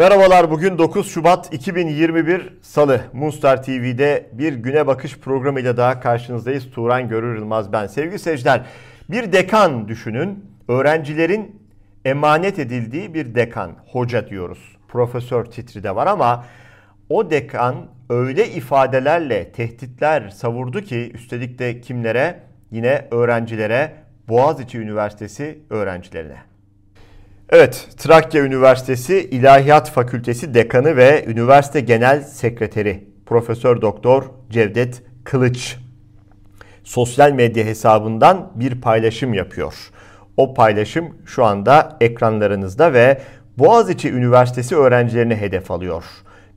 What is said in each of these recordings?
Merhabalar bugün 9 Şubat 2021 Salı Moonstar TV'de bir güne bakış programıyla daha karşınızdayız. Turan Görür Yılmaz ben. Sevgili seyirciler bir dekan düşünün. Öğrencilerin emanet edildiği bir dekan. Hoca diyoruz. Profesör titri de var ama o dekan öyle ifadelerle tehditler savurdu ki üstelik de kimlere? Yine öğrencilere, Boğaziçi Üniversitesi öğrencilerine. Evet, Trakya Üniversitesi İlahiyat Fakültesi Dekanı ve Üniversite Genel Sekreteri Profesör Doktor Cevdet Kılıç sosyal medya hesabından bir paylaşım yapıyor. O paylaşım şu anda ekranlarınızda ve Boğaziçi Üniversitesi öğrencilerine hedef alıyor.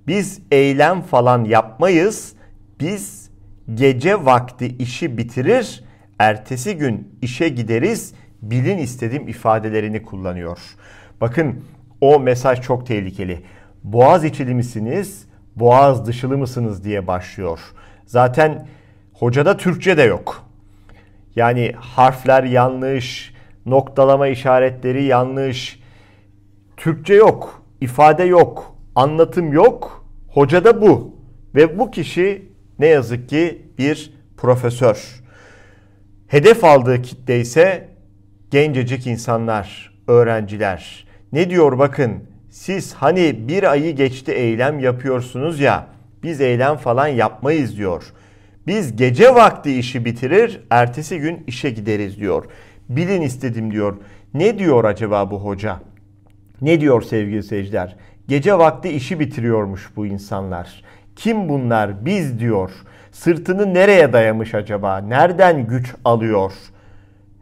Biz eylem falan yapmayız. Biz gece vakti işi bitirir, ertesi gün işe gideriz. Bilin istedim ifadelerini kullanıyor. Bakın o mesaj çok tehlikeli. Boğaz içili misiniz, boğaz dışılı mısınız diye başlıyor. Zaten hocada Türkçe de yok. Yani harfler yanlış, noktalama işaretleri yanlış. Türkçe yok, ifade yok, anlatım yok. Hocada bu. Ve bu kişi ne yazık ki bir profesör. Hedef aldığı kitle ise gencecik insanlar, öğrenciler. Ne diyor bakın siz hani bir ayı geçti eylem yapıyorsunuz ya biz eylem falan yapmayız diyor. Biz gece vakti işi bitirir ertesi gün işe gideriz diyor. Bilin istedim diyor. Ne diyor acaba bu hoca? Ne diyor sevgili seyirciler? Gece vakti işi bitiriyormuş bu insanlar. Kim bunlar? Biz diyor. Sırtını nereye dayamış acaba? Nereden güç alıyor?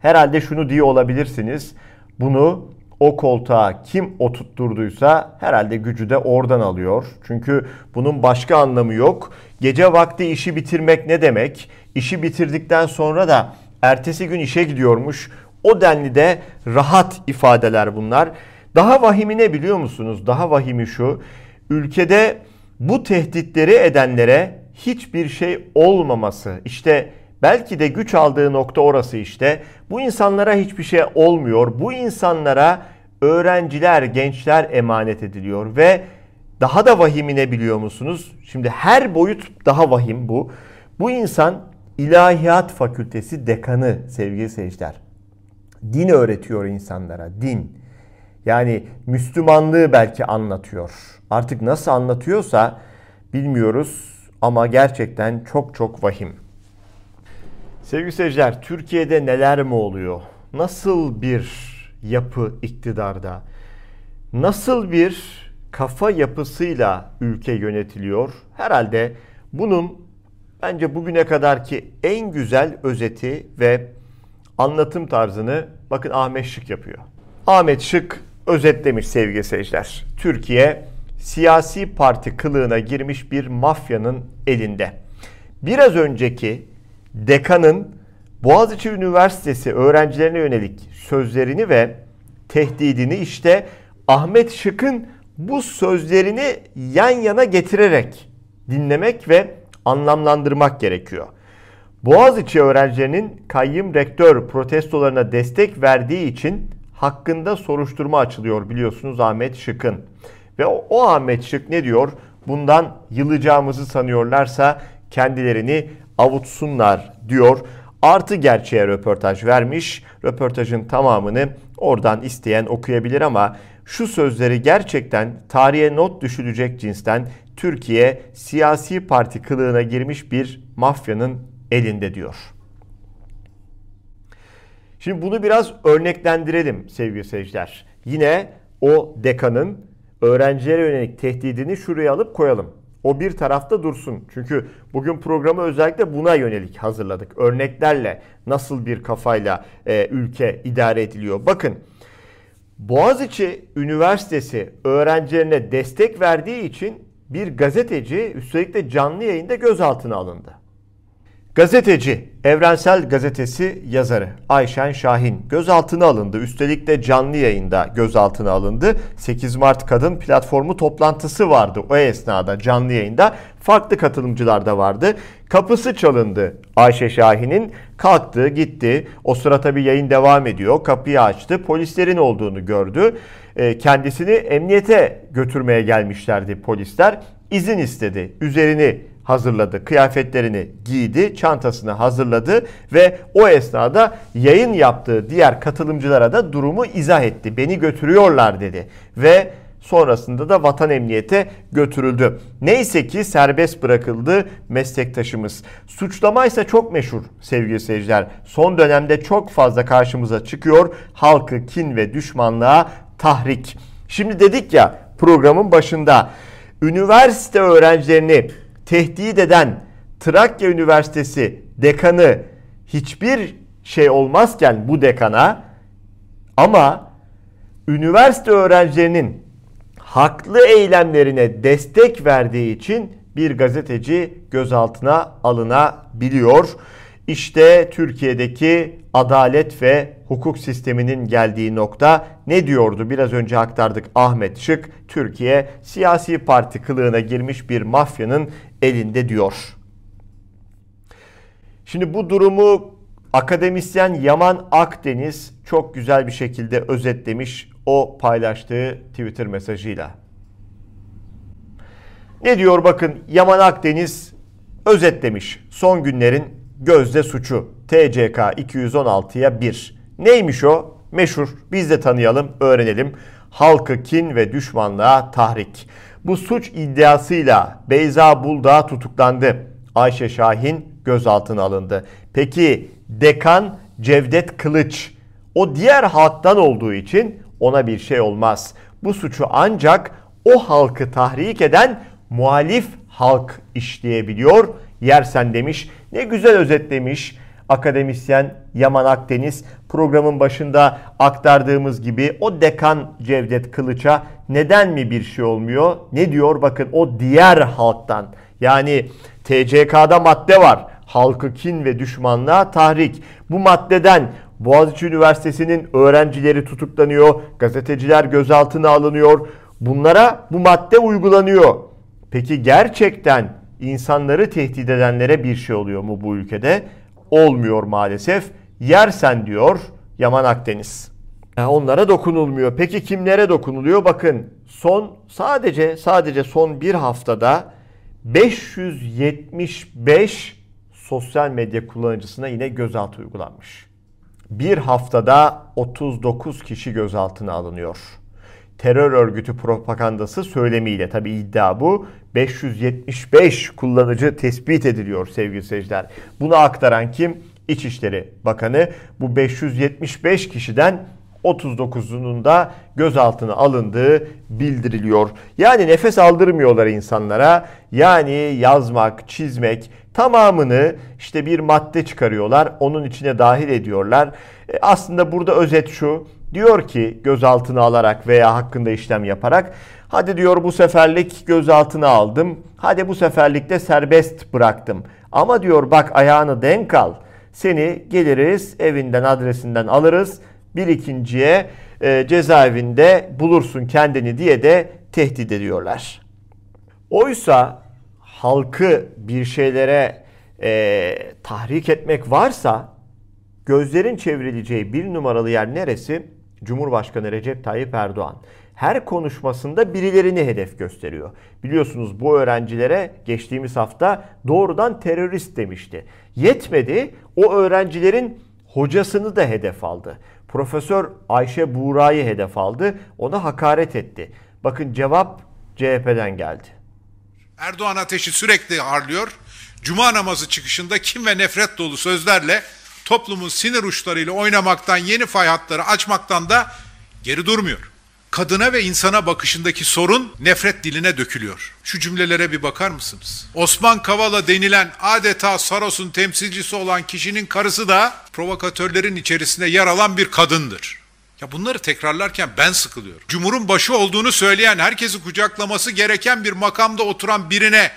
Herhalde şunu diye olabilirsiniz. Bunu o koltuğa kim oturtturduysa herhalde gücü de oradan alıyor. Çünkü bunun başka anlamı yok. Gece vakti işi bitirmek ne demek? İşi bitirdikten sonra da ertesi gün işe gidiyormuş. O denli de rahat ifadeler bunlar. Daha vahimi ne biliyor musunuz? Daha vahimi şu. Ülkede bu tehditleri edenlere hiçbir şey olmaması. İşte belki de güç aldığı nokta orası işte. Bu insanlara hiçbir şey olmuyor. Bu insanlara öğrenciler, gençler emanet ediliyor ve daha da vahimine biliyor musunuz? Şimdi her boyut daha vahim bu. Bu insan İlahiyat Fakültesi dekanı sevgili seyirciler. Din öğretiyor insanlara, din. Yani Müslümanlığı belki anlatıyor. Artık nasıl anlatıyorsa bilmiyoruz ama gerçekten çok çok vahim. Sevgili seyirciler, Türkiye'de neler mi oluyor? Nasıl bir yapı iktidarda nasıl bir kafa yapısıyla ülke yönetiliyor? Herhalde bunun bence bugüne kadarki en güzel özeti ve anlatım tarzını bakın Ahmet Şık yapıyor. Ahmet Şık özetlemiş sevgili seyirciler. Türkiye siyasi parti kılığına girmiş bir mafyanın elinde. Biraz önceki dekanın Boğaziçi Üniversitesi öğrencilerine yönelik sözlerini ve tehdidini işte Ahmet Şık'ın bu sözlerini yan yana getirerek dinlemek ve anlamlandırmak gerekiyor. Boğaziçi öğrencilerinin kayyım rektör protestolarına destek verdiği için hakkında soruşturma açılıyor biliyorsunuz Ahmet Şık'ın. Ve o, o Ahmet Şık ne diyor? Bundan yılacağımızı sanıyorlarsa kendilerini avutsunlar diyor artı gerçeğe röportaj vermiş. Röportajın tamamını oradan isteyen okuyabilir ama şu sözleri gerçekten tarihe not düşülecek cinsten Türkiye siyasi parti kılığına girmiş bir mafyanın elinde diyor. Şimdi bunu biraz örneklendirelim sevgili seyirciler. Yine o dekanın öğrencilere yönelik tehdidini şuraya alıp koyalım. O bir tarafta dursun. Çünkü bugün programı özellikle buna yönelik hazırladık. Örneklerle nasıl bir kafayla e, ülke idare ediliyor. Bakın Boğaziçi Üniversitesi öğrencilerine destek verdiği için bir gazeteci üstelik de canlı yayında gözaltına alındı. Gazeteci, Evrensel Gazetesi yazarı Ayşen Şahin gözaltına alındı. Üstelik de canlı yayında gözaltına alındı. 8 Mart Kadın Platformu toplantısı vardı o esnada canlı yayında. Farklı katılımcılar da vardı. Kapısı çalındı Ayşe Şahin'in. Kalktı gitti. O sıra tabii yayın devam ediyor. Kapıyı açtı. Polislerin olduğunu gördü. e, kendisini emniyete götürmeye gelmişlerdi polisler. İzin istedi. Üzerini hazırladı. Kıyafetlerini giydi, çantasını hazırladı ve o esnada yayın yaptığı diğer katılımcılara da durumu izah etti. Beni götürüyorlar dedi ve sonrasında da vatan emniyete götürüldü. Neyse ki serbest bırakıldı meslektaşımız. Suçlama ise çok meşhur sevgili seyirciler. Son dönemde çok fazla karşımıza çıkıyor. Halkı kin ve düşmanlığa tahrik. Şimdi dedik ya programın başında üniversite öğrencilerini tehdit eden Trakya Üniversitesi dekanı hiçbir şey olmazken bu dekana ama üniversite öğrencilerinin haklı eylemlerine destek verdiği için bir gazeteci gözaltına alınabiliyor. İşte Türkiye'deki adalet ve hukuk sisteminin geldiği nokta ne diyordu? Biraz önce aktardık Ahmet Şık. Türkiye siyasi parti kılığına girmiş bir mafyanın elinde diyor. Şimdi bu durumu akademisyen Yaman Akdeniz çok güzel bir şekilde özetlemiş o paylaştığı Twitter mesajıyla. Ne diyor bakın Yaman Akdeniz özetlemiş son günlerin gözde suçu TCK 216'ya 1. Neymiş o? Meşhur. Biz de tanıyalım, öğrenelim. Halkı kin ve düşmanlığa tahrik. Bu suç iddiasıyla Beyza Buldağ tutuklandı. Ayşe Şahin gözaltına alındı. Peki dekan Cevdet Kılıç o diğer halktan olduğu için ona bir şey olmaz. Bu suçu ancak o halkı tahrik eden muhalif halk işleyebiliyor. Yersen demiş. Ne güzel özetlemiş akademisyen Yaman Akdeniz programın başında aktardığımız gibi o dekan Cevdet Kılıç'a neden mi bir şey olmuyor? Ne diyor? Bakın o diğer halktan yani TCK'da madde var. Halkı kin ve düşmanlığa tahrik. Bu maddeden Boğaziçi Üniversitesi'nin öğrencileri tutuklanıyor, gazeteciler gözaltına alınıyor. Bunlara bu madde uygulanıyor. Peki gerçekten insanları tehdit edenlere bir şey oluyor mu bu ülkede? Olmuyor maalesef. Yersen diyor Yaman Akdeniz. Yani onlara dokunulmuyor. Peki kimlere dokunuluyor? Bakın son sadece sadece son bir haftada 575 sosyal medya kullanıcısına yine gözaltı uygulanmış. Bir haftada 39 kişi gözaltına alınıyor. Terör örgütü propagandası söylemiyle tabi iddia bu. 575 kullanıcı tespit ediliyor sevgili seyirciler. Bunu aktaran kim? İçişleri Bakanı. Bu 575 kişiden 39'unun da gözaltına alındığı bildiriliyor. Yani nefes aldırmıyorlar insanlara. Yani yazmak, çizmek tamamını işte bir madde çıkarıyorlar. Onun içine dahil ediyorlar. E aslında burada özet şu. Diyor ki gözaltına alarak veya hakkında işlem yaparak hadi diyor bu seferlik gözaltına aldım. Hadi bu seferlikte serbest bıraktım. Ama diyor bak ayağını denk al. Seni geliriz evinden adresinden alırız bir ikinciye e, cezaevinde bulursun kendini diye de tehdit ediyorlar. Oysa halkı bir şeylere e, tahrik etmek varsa gözlerin çevrileceği bir numaralı yer neresi? Cumhurbaşkanı Recep Tayyip Erdoğan. Her konuşmasında birilerini hedef gösteriyor. Biliyorsunuz bu öğrencilere geçtiğimiz hafta doğrudan terörist demişti. Yetmedi o öğrencilerin hocasını da hedef aldı. Profesör Ayşe Buğra'yı hedef aldı. Ona hakaret etti. Bakın cevap CHP'den geldi. Erdoğan ateşi sürekli harlıyor. Cuma namazı çıkışında kim ve nefret dolu sözlerle toplumun sinir uçlarıyla oynamaktan, yeni fay hatları açmaktan da geri durmuyor kadına ve insana bakışındaki sorun nefret diline dökülüyor. Şu cümlelere bir bakar mısınız? Osman Kavala denilen adeta Saros'un temsilcisi olan kişinin karısı da provokatörlerin içerisinde yer alan bir kadındır. Ya bunları tekrarlarken ben sıkılıyorum. Cumhurun başı olduğunu söyleyen, herkesi kucaklaması gereken bir makamda oturan birine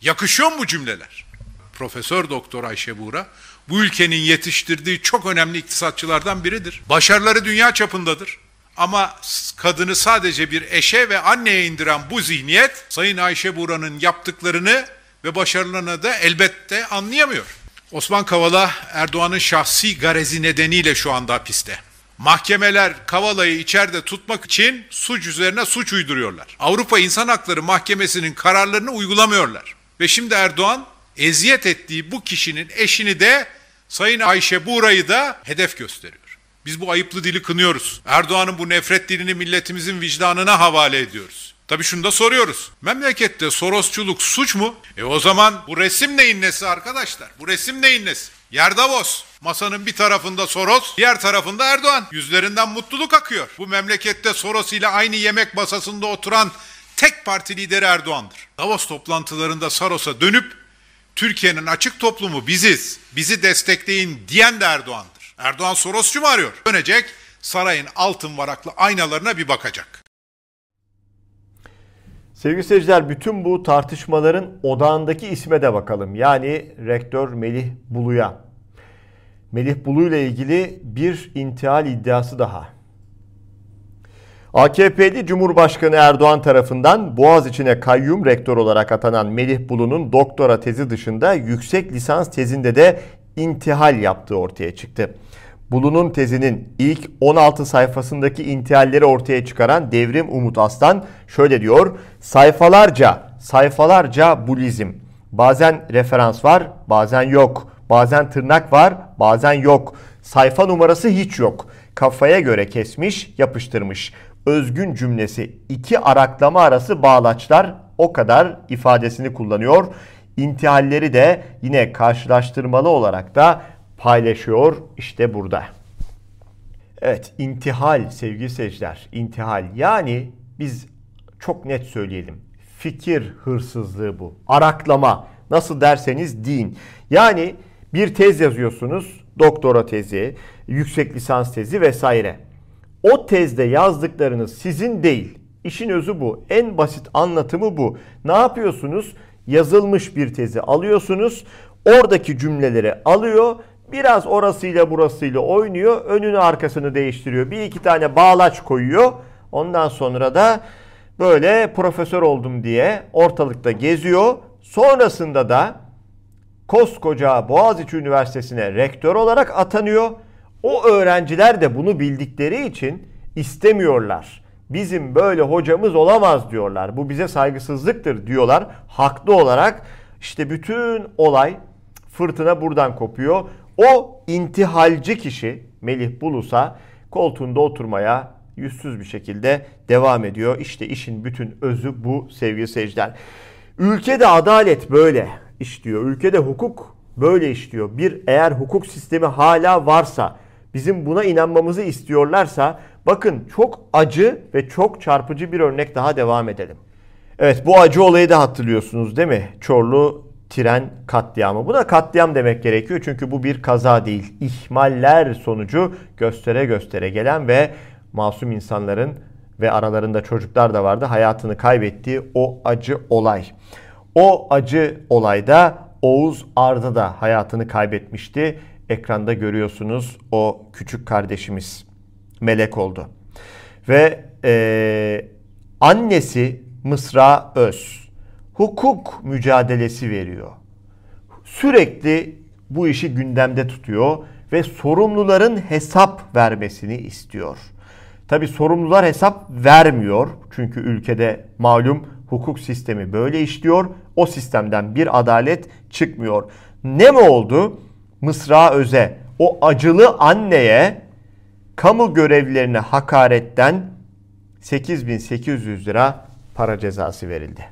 yakışıyor mu bu cümleler? Profesör Doktor Ayşe Buğra bu ülkenin yetiştirdiği çok önemli iktisatçılardan biridir. Başarıları dünya çapındadır. Ama kadını sadece bir eşe ve anneye indiren bu zihniyet Sayın Ayşe Buran'ın yaptıklarını ve başarılarını da elbette anlayamıyor. Osman Kavala Erdoğan'ın şahsi garezi nedeniyle şu anda hapiste. Mahkemeler Kavala'yı içeride tutmak için suç üzerine suç uyduruyorlar. Avrupa İnsan Hakları Mahkemesi'nin kararlarını uygulamıyorlar. Ve şimdi Erdoğan eziyet ettiği bu kişinin eşini de Sayın Ayşe Buğra'yı da hedef gösteriyor. Biz bu ayıplı dili kınıyoruz. Erdoğan'ın bu nefret dilini milletimizin vicdanına havale ediyoruz. Tabii şunu da soruyoruz. Memlekette Sorosçuluk suç mu? E o zaman bu resim neyin nesi arkadaşlar? Bu resim neyin nesi? Yer Davos. Masanın bir tarafında Soros, diğer tarafında Erdoğan. Yüzlerinden mutluluk akıyor. Bu memlekette Soros ile aynı yemek masasında oturan tek parti lideri Erdoğan'dır. Davos toplantılarında Soros'a dönüp Türkiye'nin açık toplumu biziz, bizi destekleyin diyen de Erdoğan'dır. Erdoğan Sorosçu mu arıyor? Dönecek, sarayın altın varaklı aynalarına bir bakacak. Sevgili seyirciler bütün bu tartışmaların odağındaki isme de bakalım. Yani rektör Melih Bulu'ya. Melih Bulu ile ilgili bir intihal iddiası daha. AKP'li Cumhurbaşkanı Erdoğan tarafından Boğaz içine kayyum rektör olarak atanan Melih Bulu'nun doktora tezi dışında yüksek lisans tezinde de intihal yaptığı ortaya çıktı. Bulu'nun tezinin ilk 16 sayfasındaki intihalleri ortaya çıkaran Devrim Umut Aslan şöyle diyor. Sayfalarca, sayfalarca bulizm. Bazen referans var, bazen yok. Bazen tırnak var, bazen yok. Sayfa numarası hiç yok. Kafaya göre kesmiş, yapıştırmış. Özgün cümlesi iki araklama arası bağlaçlar o kadar ifadesini kullanıyor. İntihalleri de yine karşılaştırmalı olarak da paylaşıyor işte burada. Evet intihal sevgili seyirciler intihal yani biz çok net söyleyelim fikir hırsızlığı bu araklama nasıl derseniz din yani bir tez yazıyorsunuz doktora tezi yüksek lisans tezi vesaire o tezde yazdıklarınız sizin değil İşin özü bu. En basit anlatımı bu. Ne yapıyorsunuz? Yazılmış bir tezi alıyorsunuz. Oradaki cümleleri alıyor Biraz orasıyla burasıyla oynuyor. Önünü arkasını değiştiriyor. Bir iki tane bağlaç koyuyor. Ondan sonra da böyle profesör oldum diye ortalıkta geziyor. Sonrasında da koskoca Boğaziçi Üniversitesi'ne rektör olarak atanıyor. O öğrenciler de bunu bildikleri için istemiyorlar. Bizim böyle hocamız olamaz diyorlar. Bu bize saygısızlıktır diyorlar. Haklı olarak işte bütün olay fırtına buradan kopuyor. O intihalci kişi Melih Bulus'a koltuğunda oturmaya yüzsüz bir şekilde devam ediyor. İşte işin bütün özü bu sevgili seyirciler. Ülkede adalet böyle işliyor. Ülkede hukuk böyle işliyor. Bir eğer hukuk sistemi hala varsa bizim buna inanmamızı istiyorlarsa bakın çok acı ve çok çarpıcı bir örnek daha devam edelim. Evet bu acı olayı da hatırlıyorsunuz değil mi? Çorlu tren katliamı. Buna katliam demek gerekiyor çünkü bu bir kaza değil. İhmaller sonucu göstere göstere gelen ve masum insanların ve aralarında çocuklar da vardı hayatını kaybettiği o acı olay. O acı olayda Oğuz Arda da hayatını kaybetmişti. Ekranda görüyorsunuz o küçük kardeşimiz melek oldu. Ve e, annesi Mısra Öz hukuk mücadelesi veriyor. Sürekli bu işi gündemde tutuyor ve sorumluların hesap vermesini istiyor. Tabi sorumlular hesap vermiyor. Çünkü ülkede malum hukuk sistemi böyle işliyor. O sistemden bir adalet çıkmıyor. Ne mi oldu? Mısra Öze o acılı anneye kamu görevlilerine hakaretten 8800 lira para cezası verildi.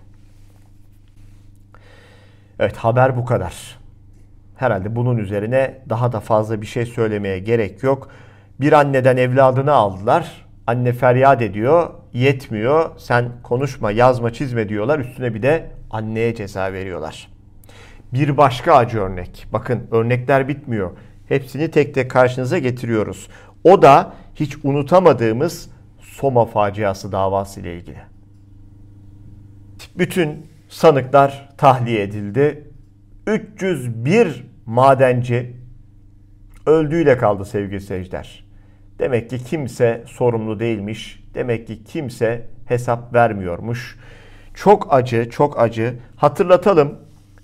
Evet haber bu kadar. Herhalde bunun üzerine daha da fazla bir şey söylemeye gerek yok. Bir anneden evladını aldılar. Anne feryat ediyor. Yetmiyor. Sen konuşma, yazma, çizme diyorlar. Üstüne bir de anneye ceza veriyorlar. Bir başka acı örnek. Bakın örnekler bitmiyor. Hepsini tek tek karşınıza getiriyoruz. O da hiç unutamadığımız Soma faciası davası ile ilgili. Bütün sanıklar tahliye edildi. 301 madenci öldüğüyle kaldı sevgili seyirciler. Demek ki kimse sorumlu değilmiş. Demek ki kimse hesap vermiyormuş. Çok acı, çok acı. Hatırlatalım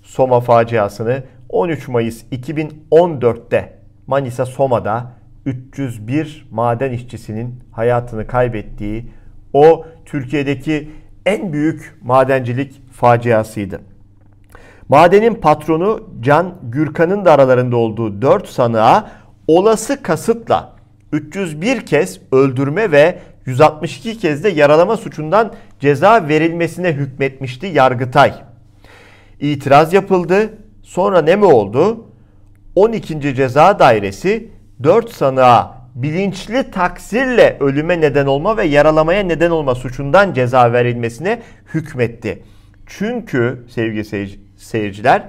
Soma faciasını. 13 Mayıs 2014'te Manisa Soma'da 301 maden işçisinin hayatını kaybettiği o Türkiye'deki en büyük madencilik faciasıydı. Madenin patronu Can Gürkan'ın da aralarında olduğu 4 sanığa olası kasıtla 301 kez öldürme ve 162 kez de yaralama suçundan ceza verilmesine hükmetmişti Yargıtay. İtiraz yapıldı. Sonra ne mi oldu? 12. Ceza Dairesi 4 sanığa bilinçli taksirle ölüme neden olma ve yaralamaya neden olma suçundan ceza verilmesine hükmetti. Çünkü sevgili seyirciler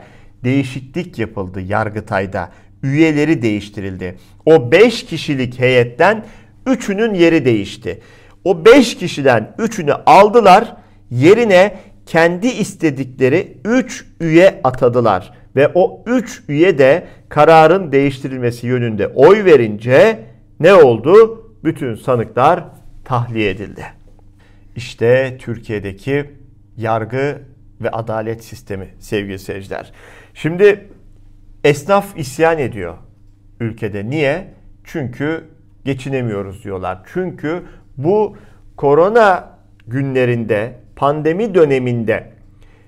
değişiklik yapıldı Yargıtay'da. Üyeleri değiştirildi. O 5 kişilik heyetten 3'ünün yeri değişti. O 5 kişiden 3'ünü aldılar. Yerine kendi istedikleri 3 üye atadılar ve o 3 üye de kararın değiştirilmesi yönünde oy verince ne oldu? Bütün sanıklar tahliye edildi. İşte Türkiye'deki yargı ve adalet sistemi sevgili seyirciler. Şimdi esnaf isyan ediyor ülkede. Niye? Çünkü geçinemiyoruz diyorlar. Çünkü bu korona günlerinde, pandemi döneminde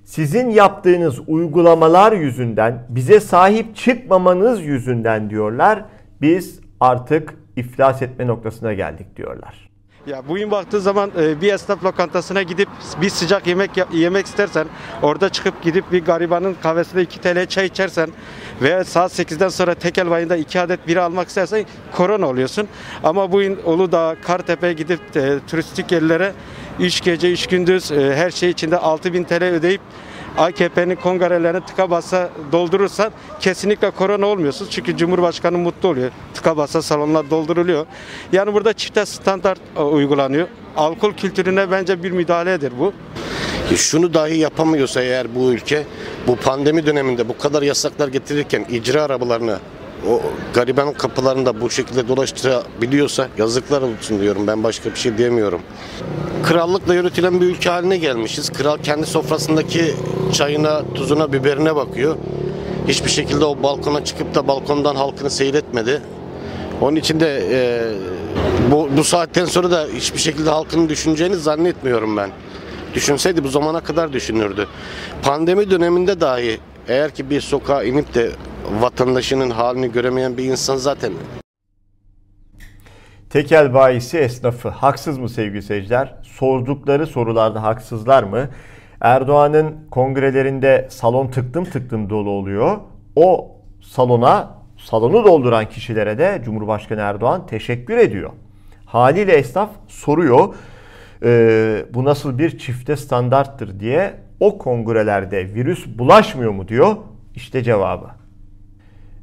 sizin yaptığınız uygulamalar yüzünden, bize sahip çıkmamanız yüzünden diyorlar. Biz artık iflas etme noktasına geldik diyorlar. Ya bugün baktığı zaman e, bir esnaf lokantasına gidip bir sıcak yemek yemek istersen orada çıkıp gidip bir garibanın kahvesinde 2 TL çay içersen veya saat 8'den sonra tekel bayında 2 adet bira almak istersen korona oluyorsun. Ama bugün Uludağ, Kartepe'ye gidip e, turistik yerlere 3 gece 3 gündüz e, her şey içinde 6000 TL ödeyip AKP'nin kongrelerini tıka basa doldurursan kesinlikle korona olmuyorsun. Çünkü Cumhurbaşkanı mutlu oluyor. Tıka basa salonlar dolduruluyor. Yani burada çifte standart e, uygulanıyor. Alkol kültürüne bence bir müdahaledir bu. Şunu dahi yapamıyorsa eğer bu ülke bu pandemi döneminde bu kadar yasaklar getirirken icra arabalarını o gariban kapılarında bu şekilde dolaştırabiliyorsa yazıklar olsun diyorum. Ben başka bir şey diyemiyorum. Krallıkla yönetilen bir ülke haline gelmişiz. Kral kendi sofrasındaki çayına, tuzuna, biberine bakıyor. Hiçbir şekilde o balkona çıkıp da balkondan halkını seyretmedi. Onun için de e, bu, bu saatten sonra da hiçbir şekilde halkını düşüneceğini zannetmiyorum ben. Düşünseydi bu zamana kadar düşünürdü. Pandemi döneminde dahi eğer ki bir sokağa inip de vatandaşının halini göremeyen bir insan zaten. Tekel bayisi esnafı haksız mı sevgili seyirciler? Sordukları sorularda haksızlar mı? Erdoğan'ın kongrelerinde salon tıktım tıktım dolu oluyor. O salona, salonu dolduran kişilere de Cumhurbaşkanı Erdoğan teşekkür ediyor. Haliyle esnaf soruyor e, bu nasıl bir çifte standarttır diye o kongrelerde virüs bulaşmıyor mu diyor. İşte cevabı.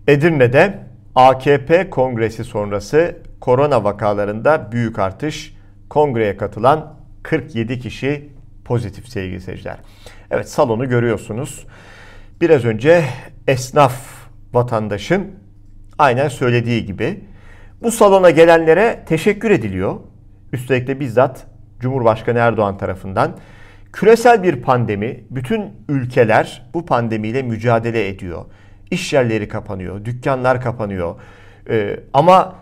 Edirne'de AKP kongresi sonrası korona vakalarında büyük artış. Kongreye katılan 47 kişi pozitif sevgili seyirciler. Evet salonu görüyorsunuz. Biraz önce esnaf vatandaşın aynen söylediği gibi bu salona gelenlere teşekkür ediliyor. Üstelik de bizzat Cumhurbaşkanı Erdoğan tarafından küresel bir pandemi. Bütün ülkeler bu pandemiyle mücadele ediyor. İş yerleri kapanıyor, dükkanlar kapanıyor. Ee, ama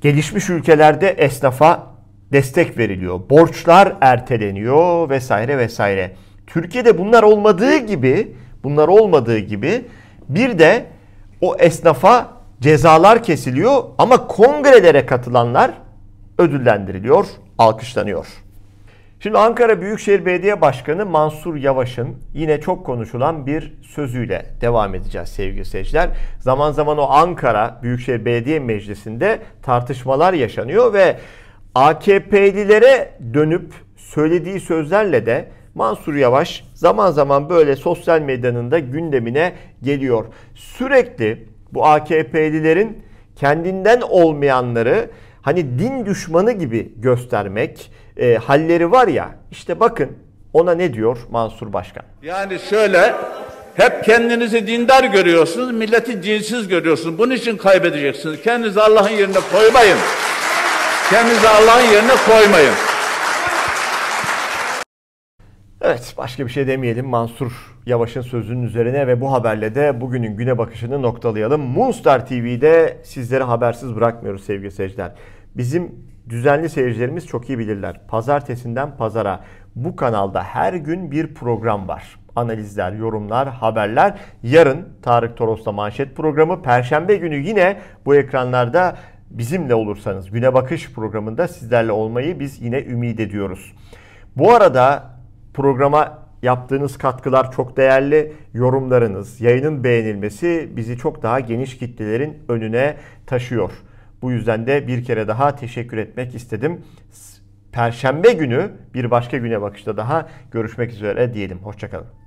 gelişmiş ülkelerde esnafa destek veriliyor. Borçlar erteleniyor vesaire vesaire. Türkiye'de bunlar olmadığı gibi, bunlar olmadığı gibi bir de o esnafa cezalar kesiliyor ama kongrelere katılanlar ödüllendiriliyor, alkışlanıyor. Şimdi Ankara Büyükşehir Belediye Başkanı Mansur Yavaş'ın yine çok konuşulan bir sözüyle devam edeceğiz sevgili seyirciler. Zaman zaman o Ankara Büyükşehir Belediye Meclisi'nde tartışmalar yaşanıyor ve AKP'lilere dönüp söylediği sözlerle de Mansur Yavaş zaman zaman böyle sosyal medyanın da gündemine geliyor. Sürekli bu AKP'lilerin kendinden olmayanları hani din düşmanı gibi göstermek e, halleri var ya işte bakın ona ne diyor Mansur Başkan? Yani şöyle hep kendinizi dindar görüyorsunuz, milleti dinsiz görüyorsunuz. Bunun için kaybedeceksiniz. Kendinizi Allah'ın yerine koymayın. Kendinizi Allah'ın yerine koymayın. Evet başka bir şey demeyelim. Mansur Yavaş'ın sözünün üzerine ve bu haberle de bugünün güne bakışını noktalayalım. Moonstar TV'de sizleri habersiz bırakmıyoruz sevgili seyirciler. Bizim düzenli seyircilerimiz çok iyi bilirler. Pazartesinden pazara bu kanalda her gün bir program var. Analizler, yorumlar, haberler. Yarın Tarık Toros'la manşet programı. Perşembe günü yine bu ekranlarda bizimle olursanız Güne Bakış programında sizlerle olmayı biz yine ümit ediyoruz. Bu arada programa yaptığınız katkılar çok değerli. Yorumlarınız, yayının beğenilmesi bizi çok daha geniş kitlelerin önüne taşıyor. Bu yüzden de bir kere daha teşekkür etmek istedim. Perşembe günü bir başka güne bakışta daha görüşmek üzere diyelim. Hoşçakalın.